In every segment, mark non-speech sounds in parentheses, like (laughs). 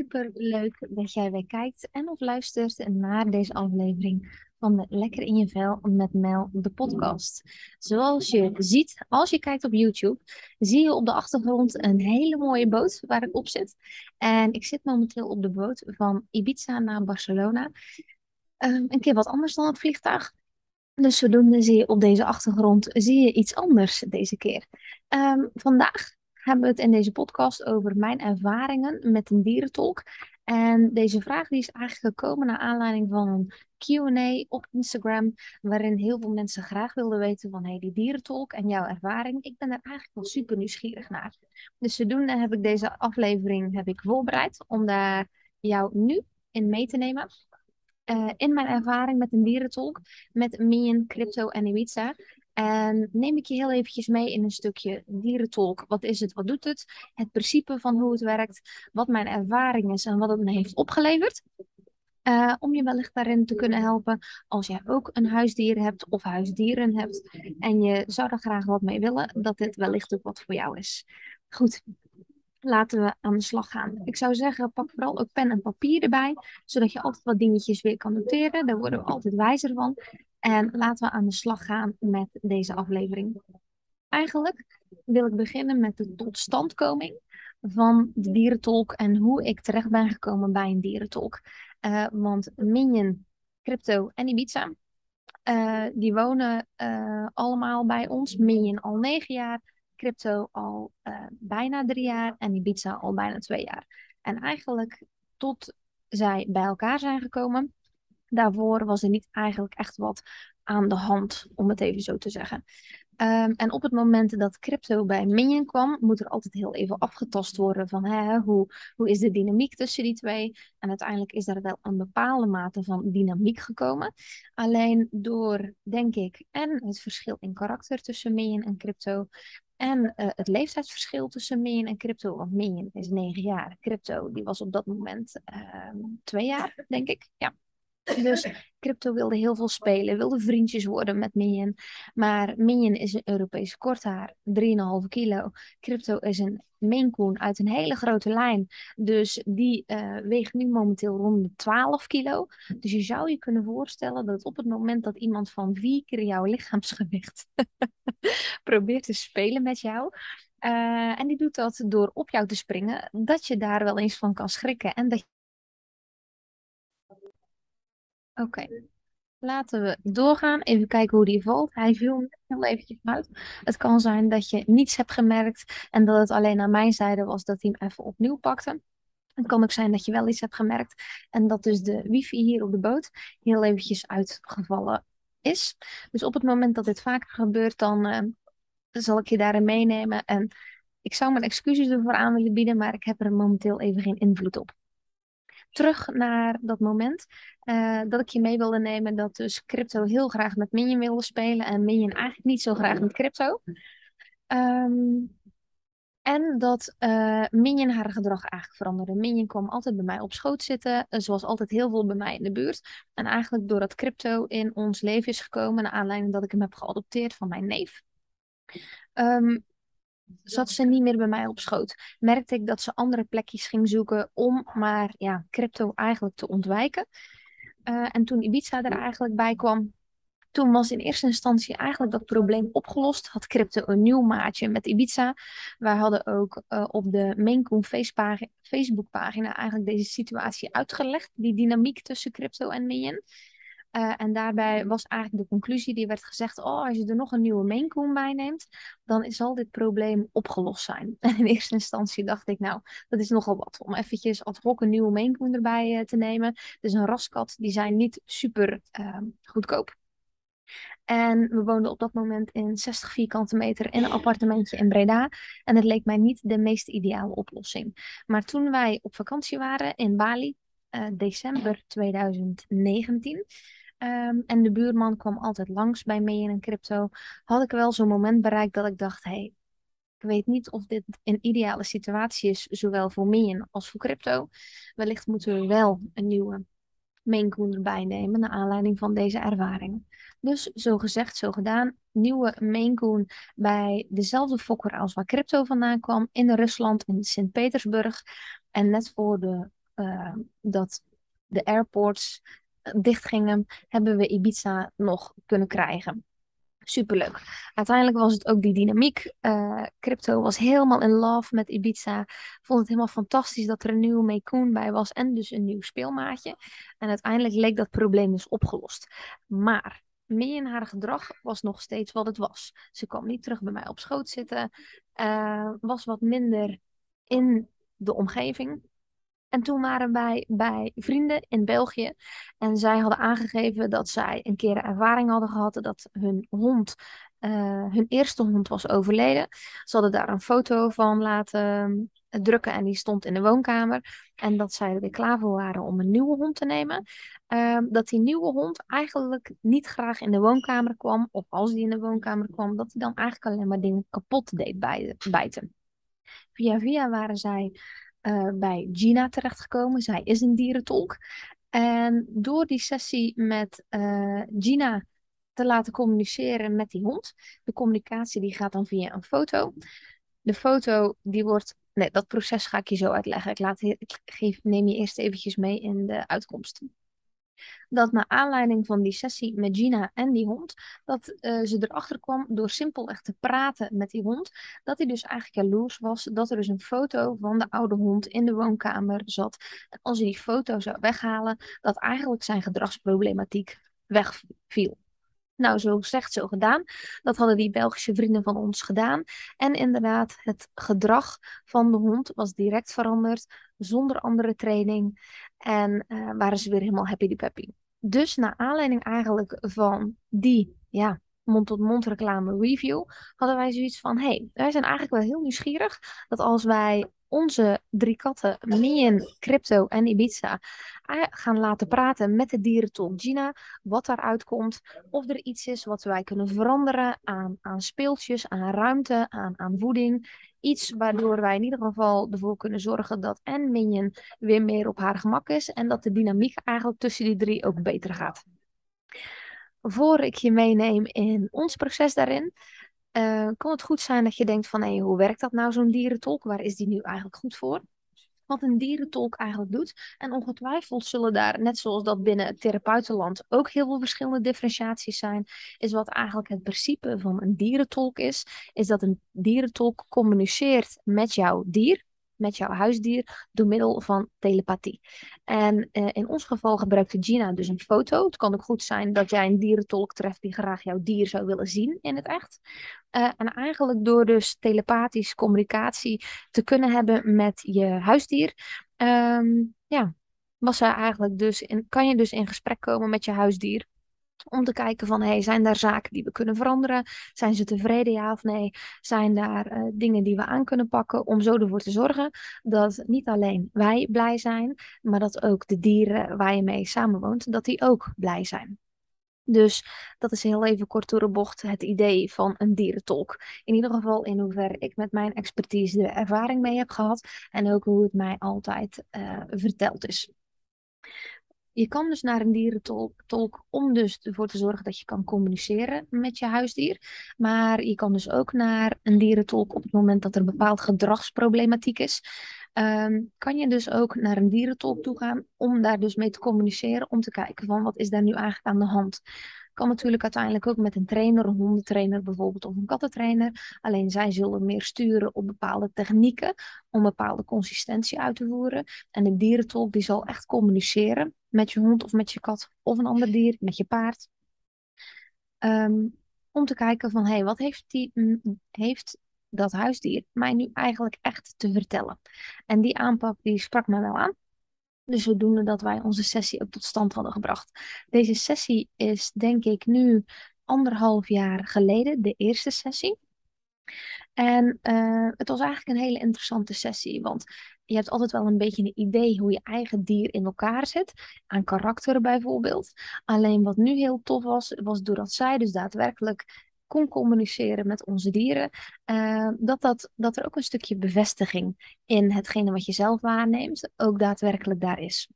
Super leuk dat jij weer kijkt en of luistert naar deze aflevering van Lekker in je vel met Mel, de podcast. Zoals je ziet, als je kijkt op YouTube, zie je op de achtergrond een hele mooie boot waar ik op zit. En ik zit momenteel op de boot van Ibiza naar Barcelona. Um, een keer wat anders dan het vliegtuig. Dus zodoende zie je op deze achtergrond zie je iets anders deze keer. Um, vandaag hebben we het in deze podcast over mijn ervaringen met een dierentolk. En deze vraag die is eigenlijk gekomen naar aanleiding van een Q&A op Instagram, waarin heel veel mensen graag wilden weten van hey, die dierentolk en jouw ervaring. Ik ben er eigenlijk wel super nieuwsgierig naar. Dus zodoende heb ik deze aflevering heb ik voorbereid om daar jou nu in mee te nemen. Uh, in mijn ervaring met een dierentolk, met Minion, Crypto en Ibiza. En neem ik je heel eventjes mee in een stukje dierentolk. Wat is het? Wat doet het? Het principe van hoe het werkt. Wat mijn ervaring is en wat het me heeft opgeleverd. Uh, om je wellicht daarin te kunnen helpen als jij ook een huisdier hebt of huisdieren hebt. En je zou er graag wat mee willen, dat dit wellicht ook wat voor jou is. Goed, laten we aan de slag gaan. Ik zou zeggen, pak vooral ook pen en papier erbij, zodat je altijd wat dingetjes weer kan noteren. Daar worden we altijd wijzer van. En laten we aan de slag gaan met deze aflevering. Eigenlijk wil ik beginnen met de totstandkoming van de dierentolk en hoe ik terecht ben gekomen bij een dierentolk. Uh, want Minion, Crypto en Ibiza, uh, die wonen uh, allemaal bij ons. Minion al negen jaar, Crypto al bijna drie jaar en Ibiza al bijna twee jaar. En eigenlijk tot zij bij elkaar zijn gekomen, daarvoor was er niet eigenlijk echt wat aan de hand, om het even zo te zeggen. Um, en op het moment dat crypto bij Minion kwam, moet er altijd heel even afgetast worden van hè, hoe, hoe is de dynamiek tussen die twee. En uiteindelijk is er wel een bepaalde mate van dynamiek gekomen. Alleen door, denk ik, en het verschil in karakter tussen Minion en crypto. En uh, het leeftijdsverschil tussen Minion en crypto. Want Minion is negen jaar. Crypto die was op dat moment uh, twee jaar, denk ik. Ja. (laughs) Dus crypto wilde heel veel spelen, wilde vriendjes worden met Minion. Maar Minion is een Europese korthaar, 3,5 kilo. Crypto is een Maine Coon uit een hele grote lijn. Dus die uh, weegt nu momenteel rond de 12 kilo. Dus je zou je kunnen voorstellen dat op het moment dat iemand van vier keer jouw lichaamsgewicht (laughs) probeert te spelen met jou. Uh, en die doet dat door op jou te springen, dat je daar wel eens van kan schrikken. En dat Oké. Laten we doorgaan. Even kijken hoe die valt. Hij viel heel eventjes uit. Het kan zijn dat je niets hebt gemerkt en dat het alleen aan mijn zijde was dat hij hem even opnieuw pakte. Het kan ook zijn dat je wel iets hebt gemerkt en dat dus de wifi hier op de boot heel eventjes uitgevallen is. Dus op het moment dat dit vaker gebeurt, dan uh, zal ik je daarin meenemen. En ik zou mijn excuses ervoor aan willen bieden, maar ik heb er momenteel even geen invloed op terug naar dat moment uh, dat ik je mee wilde nemen dat dus crypto heel graag met Minion wilde spelen en Minion eigenlijk niet zo graag met crypto. Um, en dat uh, Minion haar gedrag eigenlijk veranderde. Minion kwam altijd bij mij op schoot zitten, uh, zoals altijd heel veel bij mij in de buurt. En eigenlijk doordat crypto in ons leven is gekomen, naar aanleiding dat ik hem heb geadopteerd van mijn neef. Um, zat ze niet meer bij mij op schoot. Merkte ik dat ze andere plekjes ging zoeken om maar ja, crypto eigenlijk te ontwijken. Uh, en toen Ibiza er eigenlijk bij kwam, toen was in eerste instantie eigenlijk dat probleem opgelost. Had crypto een nieuw maatje met Ibiza. Wij hadden ook uh, op de Maincoon Facebookpagina eigenlijk deze situatie uitgelegd. Die dynamiek tussen crypto en Minion. Uh, en daarbij was eigenlijk de conclusie die werd gezegd: oh, als je er nog een nieuwe maincoon bij neemt, dan zal dit probleem opgelost zijn. (laughs) En in eerste instantie dacht ik, nou, dat is nogal wat om eventjes ad hoc een nieuwe maincoon erbij uh, te nemen. Dus een raskat, die zijn niet super uh, goedkoop. En we woonden op dat moment in 60 vierkante meter in een appartementje in Breda. En het leek mij niet de meest ideale oplossing. Maar toen wij op vakantie waren in Bali, uh, december 2019, Um, en de buurman kwam altijd langs bij mij in een crypto. Had ik wel zo'n moment bereikt dat ik dacht: hé, hey, ik weet niet of dit een ideale situatie is, zowel voor Minion als voor crypto. Wellicht moeten we wel een nieuwe maincoin erbij nemen, naar aanleiding van deze ervaringen. Dus zo gezegd, zo gedaan. Nieuwe maincoin bij dezelfde fokker als waar crypto vandaan kwam, in Rusland, in Sint-Petersburg. En net voor de uh, dat de airports dichtgingen, hebben we Ibiza nog kunnen krijgen. Superleuk. Uiteindelijk was het ook die dynamiek. Uh, crypto was helemaal in love met Ibiza. Vond het helemaal fantastisch dat er een nieuwe Mekoen bij was en dus een nieuw speelmaatje. En uiteindelijk leek dat probleem dus opgelost. Maar meer in haar gedrag was nog steeds wat het was. Ze kwam niet terug bij mij op schoot zitten. Uh, was wat minder in de omgeving. En toen waren wij bij vrienden in België. En zij hadden aangegeven dat zij een keer ervaring hadden gehad dat hun hond, uh, hun eerste hond was overleden. Ze hadden daar een foto van laten drukken en die stond in de woonkamer. En dat zij er weer klaar voor waren om een nieuwe hond te nemen. Uh, dat die nieuwe hond eigenlijk niet graag in de woonkamer kwam. Of als die in de woonkamer kwam, dat hij dan eigenlijk alleen maar dingen kapot deed bijten. Via via waren zij uh, bij Gina terechtgekomen. Zij is een dierentolk. En door die sessie met uh, Gina te laten communiceren met die hond. De communicatie die gaat dan via een foto. De foto die wordt... Nee, dat proces ga ik je zo uitleggen. Ik, laat, ik geef, neem je eerst eventjes mee in de uitkomst dat naar aanleiding van die sessie met Gina en die hond, dat uh, ze erachter kwam door simpelweg te praten met die hond, dat hij dus eigenlijk jaloers was dat er dus een foto van de oude hond in de woonkamer zat. En als hij die foto zou weghalen, dat eigenlijk zijn gedragsproblematiek wegviel. Nou, zo gezegd, zo gedaan. Dat hadden die Belgische vrienden van ons gedaan. En inderdaad, het gedrag van de hond was direct veranderd, zonder andere training. En uh, waren ze weer helemaal happy peppy. Dus naar aanleiding eigenlijk van die, ja, mond-tot-mond reclame review, hadden wij zoiets van: hey, wij zijn eigenlijk wel heel nieuwsgierig dat als wij onze drie katten, Mien, Crypto en Ibiza, gaan laten praten met de dierentolk Gina, wat daaruit komt, of er iets is wat wij kunnen veranderen aan, aan speeltjes, aan ruimte, aan, aan voeding. Iets waardoor wij in ieder geval ervoor kunnen zorgen dat en Minion weer meer op haar gemak is en dat de dynamiek eigenlijk tussen die drie ook beter gaat. Voor ik je meeneem in ons proces daarin, uh, kan het goed zijn dat je denkt van, hé, hoe werkt dat nou, zo'n dierentolk? Waar is die nu eigenlijk goed voor? Wat een dierentolk eigenlijk doet. En ongetwijfeld zullen daar, net zoals dat binnen het therapeutenland, ook heel veel verschillende differentiaties zijn. Is wat eigenlijk het principe van een dierentolk is. Is dat een dierentolk communiceert met jouw dier met jouw huisdier door middel van telepathie. En uh, in ons geval gebruikte Gina dus een foto. Het kan ook goed zijn dat jij een dierentolk treft die graag jouw dier zou willen zien in het echt. Uh, en eigenlijk door dus telepathische communicatie te kunnen hebben met je huisdier, um, ja, was eigenlijk dus in, kan je dus in gesprek komen met je huisdier. Om te kijken van, hey, zijn daar zaken die we kunnen veranderen? Zijn ze tevreden, ja of nee? Zijn daar uh, dingen die we aan kunnen pakken om zo ervoor te zorgen dat niet alleen wij blij zijn, maar dat ook de dieren waar je mee samenwoont, dat die ook blij zijn. Dus dat is heel even kort door de bocht het idee van een dierentolk. In ieder geval in hoeverre ik met mijn expertise de ervaring mee heb gehad en ook hoe het mij altijd uh, verteld is. Je kan dus naar een dierentolk om dus ervoor te zorgen dat je kan communiceren met je huisdier. Maar je kan dus ook naar een dierentolk op het moment dat er een bepaald gedragsproblematiek is. Um, kan je dus ook naar een dierentolk toe gaan om daar dus mee te communiceren. Om te kijken van wat is daar nu eigenlijk aan de hand. Kan natuurlijk uiteindelijk ook met een trainer, een hondentrainer bijvoorbeeld of een kattentrainer. Alleen zij zullen meer sturen op bepaalde technieken om bepaalde consistentie uit te voeren. En de dierentolk die zal echt communiceren met je hond of met je kat of een ander dier, met je paard. Um, om te kijken van, hé, hey, wat heeft, die, heeft dat huisdier mij nu eigenlijk echt te vertellen? En die aanpak die sprak me wel aan. Dus zodoende dat wij onze sessie ook tot stand hadden gebracht. Deze sessie is denk ik nu anderhalf jaar geleden, de eerste sessie. En uh, het was eigenlijk een hele interessante sessie, want je hebt altijd wel een beetje een idee hoe je eigen dier in elkaar zit, aan karakter bijvoorbeeld. Alleen wat nu heel tof was, was doordat zij dus daadwerkelijk kon communiceren met onze dieren, uh, dat, dat, dat er ook een stukje bevestiging in hetgene wat je zelf waarneemt, ook daadwerkelijk daar is.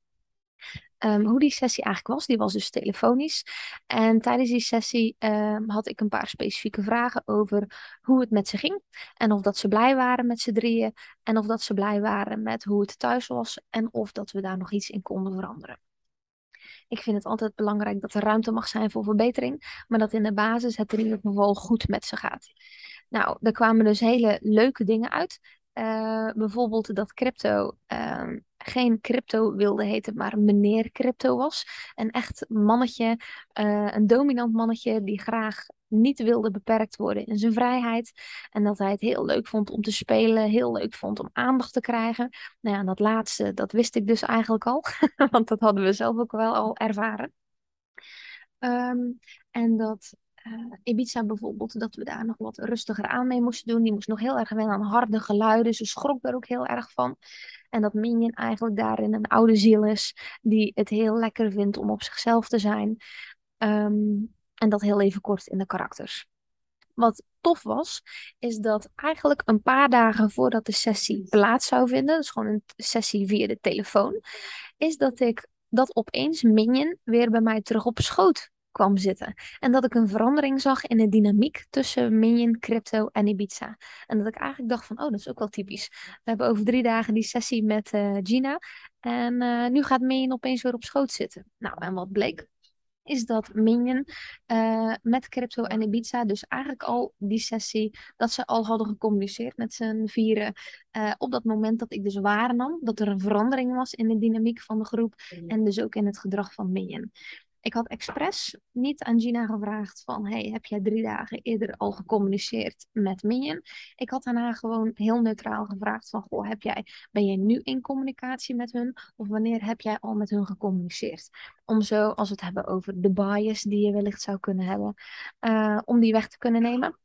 Ehm, hoe die sessie eigenlijk was, die was dus telefonisch. En tijdens die sessie ehm, had ik een paar specifieke vragen over hoe het met ze ging. En of dat ze blij waren met z'n drieën. En of dat ze blij waren met hoe het thuis was. En of dat we daar nog iets in konden veranderen. Ik vind het altijd belangrijk dat er ruimte mag zijn voor verbetering, maar dat in de basis het in ieder geval goed met ze gaat. Nou, er kwamen dus hele leuke dingen uit. Uh, bijvoorbeeld dat crypto uh, geen crypto wilde heten, maar meneer crypto was. Een echt mannetje, uh, een dominant mannetje die graag niet wilde beperkt worden in zijn vrijheid. En dat hij het heel leuk vond om te spelen, heel leuk vond om aandacht te krijgen. Nou ja, dat laatste, dat wist ik dus eigenlijk al, (laughs) want dat hadden we zelf ook wel al ervaren. Um, en dat uh, Ibiza bijvoorbeeld, dat we daar nog wat rustiger aan mee moesten doen. Die moest nog heel erg wennen aan harde geluiden. Ze schrok daar ook heel erg van. En dat Minion eigenlijk daarin een oude ziel is, die het heel lekker vindt om op zichzelf te zijn. Um, en dat heel even kort in de karakters. Wat tof was, is dat eigenlijk een paar dagen voordat de sessie plaats zou vinden, dus gewoon een sessie via de telefoon, is dat ik dat opeens Minion weer bij mij terug op schoot kwam zitten. En dat ik een verandering zag in de dynamiek tussen Minion, Crypto en Ibiza. En dat ik eigenlijk dacht van, oh, dat is ook wel typisch. We hebben over drie dagen die sessie met uh, Gina. En uh, nu gaat Minion opeens weer op schoot zitten. Nou, en wat bleek? Is dat Minion uh, met Crypto en Ibiza, dus eigenlijk al die sessie, dat ze al hadden gecommuniceerd met z'n vieren. Uh, op dat moment dat ik dus waarnam dat er een verandering was in de dynamiek van de groep en dus ook in het gedrag van Minion. Ik had expres niet aan Gina gevraagd van, hey, heb jij drie dagen eerder al gecommuniceerd met Minion? Ik had daarna gewoon heel neutraal gevraagd van, goh, heb jij, ben jij nu in communicatie met hun? Of wanneer heb jij al met hun gecommuniceerd? Om zo, als we het hebben over de bias die je wellicht zou kunnen hebben, uh, om die weg te kunnen nemen.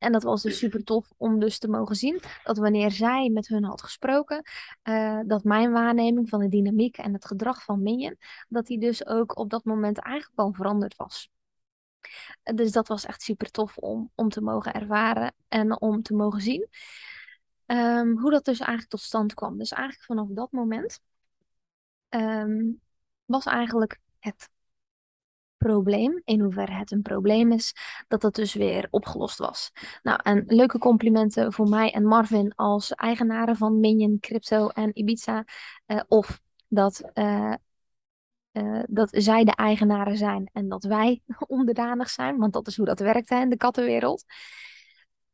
En dat was dus super tof om dus te mogen zien dat wanneer zij met hun had gesproken, uh, dat mijn waarneming van de dynamiek en het gedrag van Minion, dat die dus ook op dat moment eigenlijk al veranderd was. Dus dat was echt super tof om, om te mogen ervaren en om te mogen zien. Um, hoe dat dus eigenlijk tot stand kwam. Dus eigenlijk vanaf dat moment um, was eigenlijk het probleem, in hoeverre het een probleem is, dat dat dus weer opgelost was. Nou, en leuke complimenten voor mij en Marvin als eigenaren van Minion, Crypto en Ibiza. Uh, of dat, uh, uh, dat zij de eigenaren zijn en dat wij (laughs) onderdanig zijn, want dat is hoe dat werkt hè, in de kattenwereld.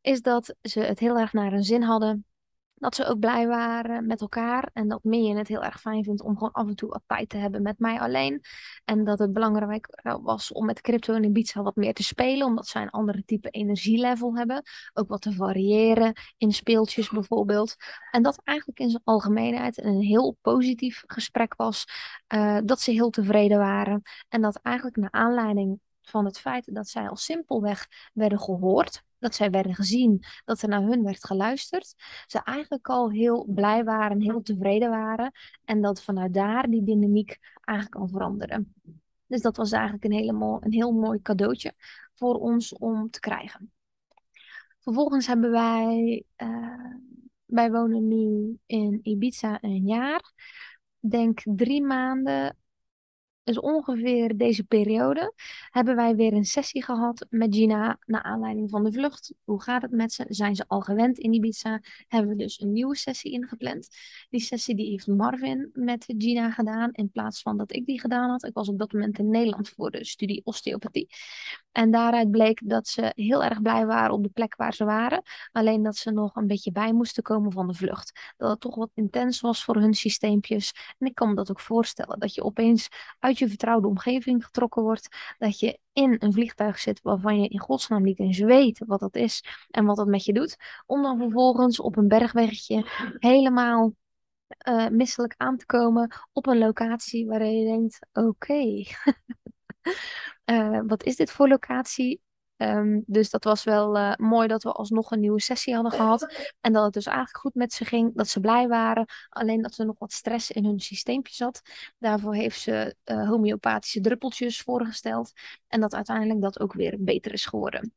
Is dat ze het heel erg naar hun zin hadden dat ze ook blij waren met elkaar. En dat Minion het heel erg fijn vindt om gewoon af en toe wat tijd te hebben met mij alleen. En dat het belangrijk was om met crypto en Ibiza wat meer te spelen. Omdat zij een andere type energielevel hebben. Ook wat te variëren in speeltjes bijvoorbeeld. En dat eigenlijk in zijn algemeenheid een heel positief gesprek was. Uh, dat ze heel tevreden waren. En dat eigenlijk naar aanleiding van het feit dat zij al simpelweg werden gehoord dat zij werden gezien, dat er naar hun werd geluisterd, ze eigenlijk al heel blij waren, heel tevreden waren en dat vanuit daar die dynamiek eigenlijk kan veranderen. Dus dat was eigenlijk een, hele een heel mooi cadeautje voor ons om te krijgen. Vervolgens hebben wij, uh, wij wonen nu in Ibiza een jaar. Denk drie maanden dus ongeveer deze periode hebben wij weer een sessie gehad met Gina naar aanleiding van de vlucht. Hoe gaat het met ze? Zijn ze al gewend in Ibiza? Hebben we dus een nieuwe sessie ingepland. Die sessie die heeft Marvin met Gina gedaan in plaats van dat ik die gedaan had. Ik was op dat moment in Nederland voor de studie osteopathie. En daaruit bleek dat ze heel erg blij waren op de plek waar ze waren. Alleen dat ze nog een beetje bij moesten komen van de vlucht. Dat het toch wat intens was voor hun systeempjes. En ik kan me dat ook voorstellen. Dat je opeens uit je vertrouwde omgeving getrokken wordt. Dat je in een vliegtuig zit waarvan je in godsnaam niet eens weet wat dat is. En wat dat met je doet. Om dan vervolgens op een bergweggetje helemaal uh, misselijk aan te komen op een locatie waarin je denkt: oké. (laughs) uh, wat is dit voor locatie? Um, dus dat was wel uh, mooi dat we alsnog een nieuwe sessie hadden gehad. En dat het dus eigenlijk goed met ze ging. Dat ze blij waren. Alleen dat er nog wat stress in hun systeempje zat. Daarvoor heeft ze uh, homeopathische druppeltjes voorgesteld. En dat uiteindelijk dat ook weer beter is geworden.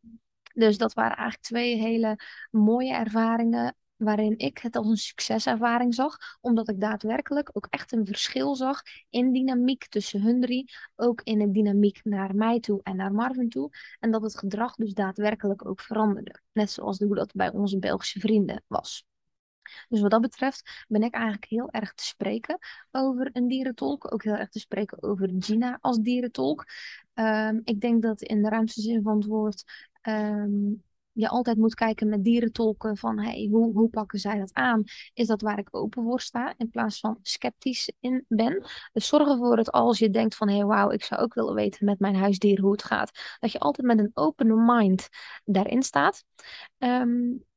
Dus dat waren eigenlijk twee hele mooie ervaringen waarin ik het als een succeservaring zag, omdat ik daadwerkelijk ook echt een verschil zag in dynamiek tussen hun drie, ook in de dynamiek naar mij toe en naar Marvin toe, en dat het gedrag dus daadwerkelijk ook veranderde, net zoals hoe dat bij onze Belgische vrienden was. Dus wat dat betreft ben ik eigenlijk heel erg te spreken over een dierentolk. Ook heel erg te spreken over Gina als dierentolk. Um, ik denk dat in de ruimste zin van het woord um, je altijd moet kijken met dierentolken van hey, hoe, hoe pakken zij dat aan? Is dat waar ik open voor sta in plaats van sceptisch in ben? Dus zorg ervoor dat als je denkt van hey, wauw, ik zou ook willen weten met mijn huisdier hoe het gaat, dat je altijd met een open mind daarin staat. Um,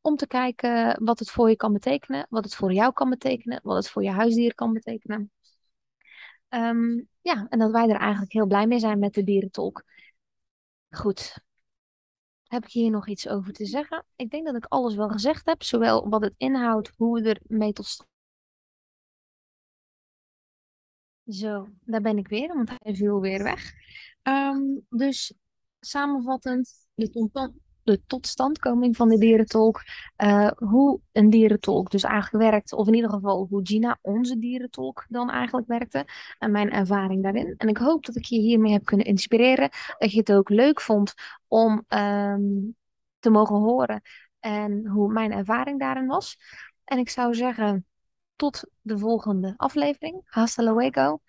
om te kijken wat het voor je kan betekenen, wat het voor jou kan betekenen, wat het voor je huisdier kan betekenen. Um, ja, en dat wij er eigenlijk heel blij mee zijn met de dierentolk. Goed. Heb ik hier nog iets over te zeggen? Ik denk dat ik alles wel gezegd heb, zowel wat het inhoudt, hoe we ermee tot stand. Zo, daar ben ik weer, want hij viel weer weg. Um, dus samenvattend, de de totstandkoming van de dierentolk, uh, hoe een dierentolk dus eigenlijk werkt, of in ieder geval hoe Gina, onze dierentolk, dan eigenlijk werkte en mijn ervaring daarin. En ik hoop dat ik je hiermee heb kunnen inspireren, dat je het ook leuk vond om um, te mogen horen en hoe mijn ervaring daarin was. En ik zou zeggen, tot de volgende aflevering. Hasta luego.